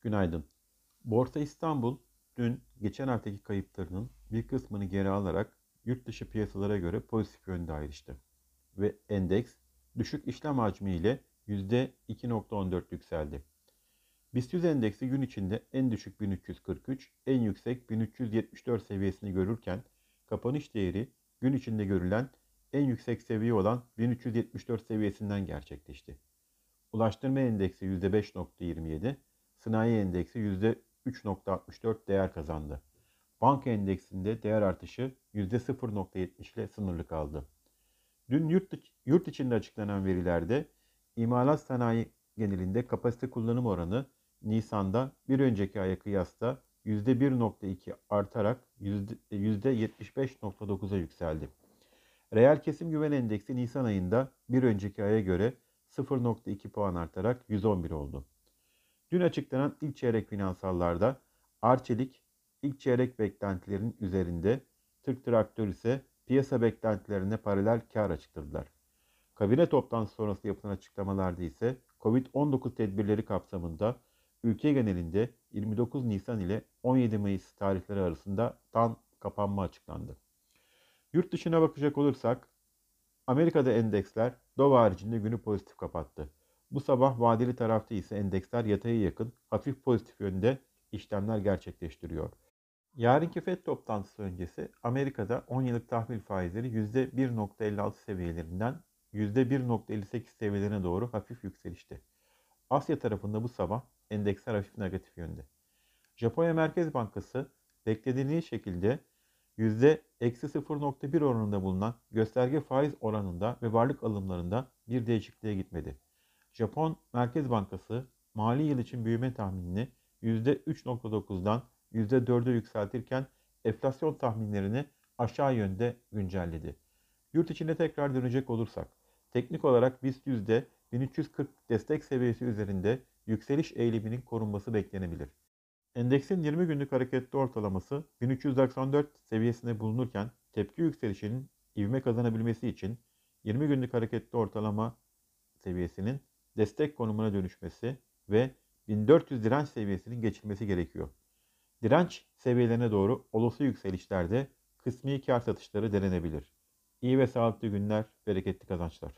Günaydın. Borsa İstanbul dün geçen haftaki kayıplarının bir kısmını geri alarak yurt dışı piyasalara göre pozitif yönde ayrıştı. Ve endeks düşük işlem hacmi ile %2.14 yükseldi. BIST 100 endeksi gün içinde en düşük 1343, en yüksek 1374 seviyesini görürken kapanış değeri gün içinde görülen en yüksek seviye olan 1374 seviyesinden gerçekleşti. Ulaştırma endeksi %5.27, sanayi endeksi %3.64 değer kazandı. Banka endeksinde değer artışı %0.70 ile sınırlı kaldı. Dün yurt, yurt içinde açıklanan verilerde imalat sanayi genelinde kapasite kullanım oranı Nisan'da bir önceki aya kıyasla %1.2 artarak %75.9'a yükseldi. Reel kesim güven endeksi Nisan ayında bir önceki aya göre 0.2 puan artarak 111 oldu. Dün açıklanan ilk çeyrek finansallarda Arçelik ilk çeyrek beklentilerin üzerinde, Türk Traktör ise piyasa beklentilerine paralel kar açıkladılar. Kabine toplantısı sonrası yapılan açıklamalarda ise Covid-19 tedbirleri kapsamında ülke genelinde 29 Nisan ile 17 Mayıs tarihleri arasında tam kapanma açıklandı. Yurt dışına bakacak olursak Amerika'da endeksler Dow haricinde günü pozitif kapattı. Bu sabah vadeli tarafta ise endeksler yataya yakın hafif pozitif yönde işlemler gerçekleştiriyor. Yarınki FED toplantısı öncesi Amerika'da 10 yıllık tahvil faizleri %1.56 seviyelerinden %1.58 seviyelerine doğru hafif yükselişti. Asya tarafında bu sabah endeksler hafif negatif yönde. Japonya Merkez Bankası beklediği şekilde %-0.1 oranında bulunan gösterge faiz oranında ve varlık alımlarında bir değişikliğe gitmedi. Japon Merkez Bankası mali yıl için büyüme tahminini %3.9'dan %4'e yükseltirken enflasyon tahminlerini aşağı yönde güncelledi. Yurt içinde tekrar dönecek olursak, teknik olarak BIST yüzde 1340 destek seviyesi üzerinde yükseliş eğiliminin korunması beklenebilir. Endeksin 20 günlük hareketli ortalaması 1394 seviyesinde bulunurken tepki yükselişinin ivme kazanabilmesi için 20 günlük hareketli ortalama seviyesinin destek konumuna dönüşmesi ve 1400 direnç seviyesinin geçilmesi gerekiyor. Direnç seviyelerine doğru olası yükselişlerde kısmi kar satışları denenebilir. İyi ve sağlıklı günler, bereketli kazançlar.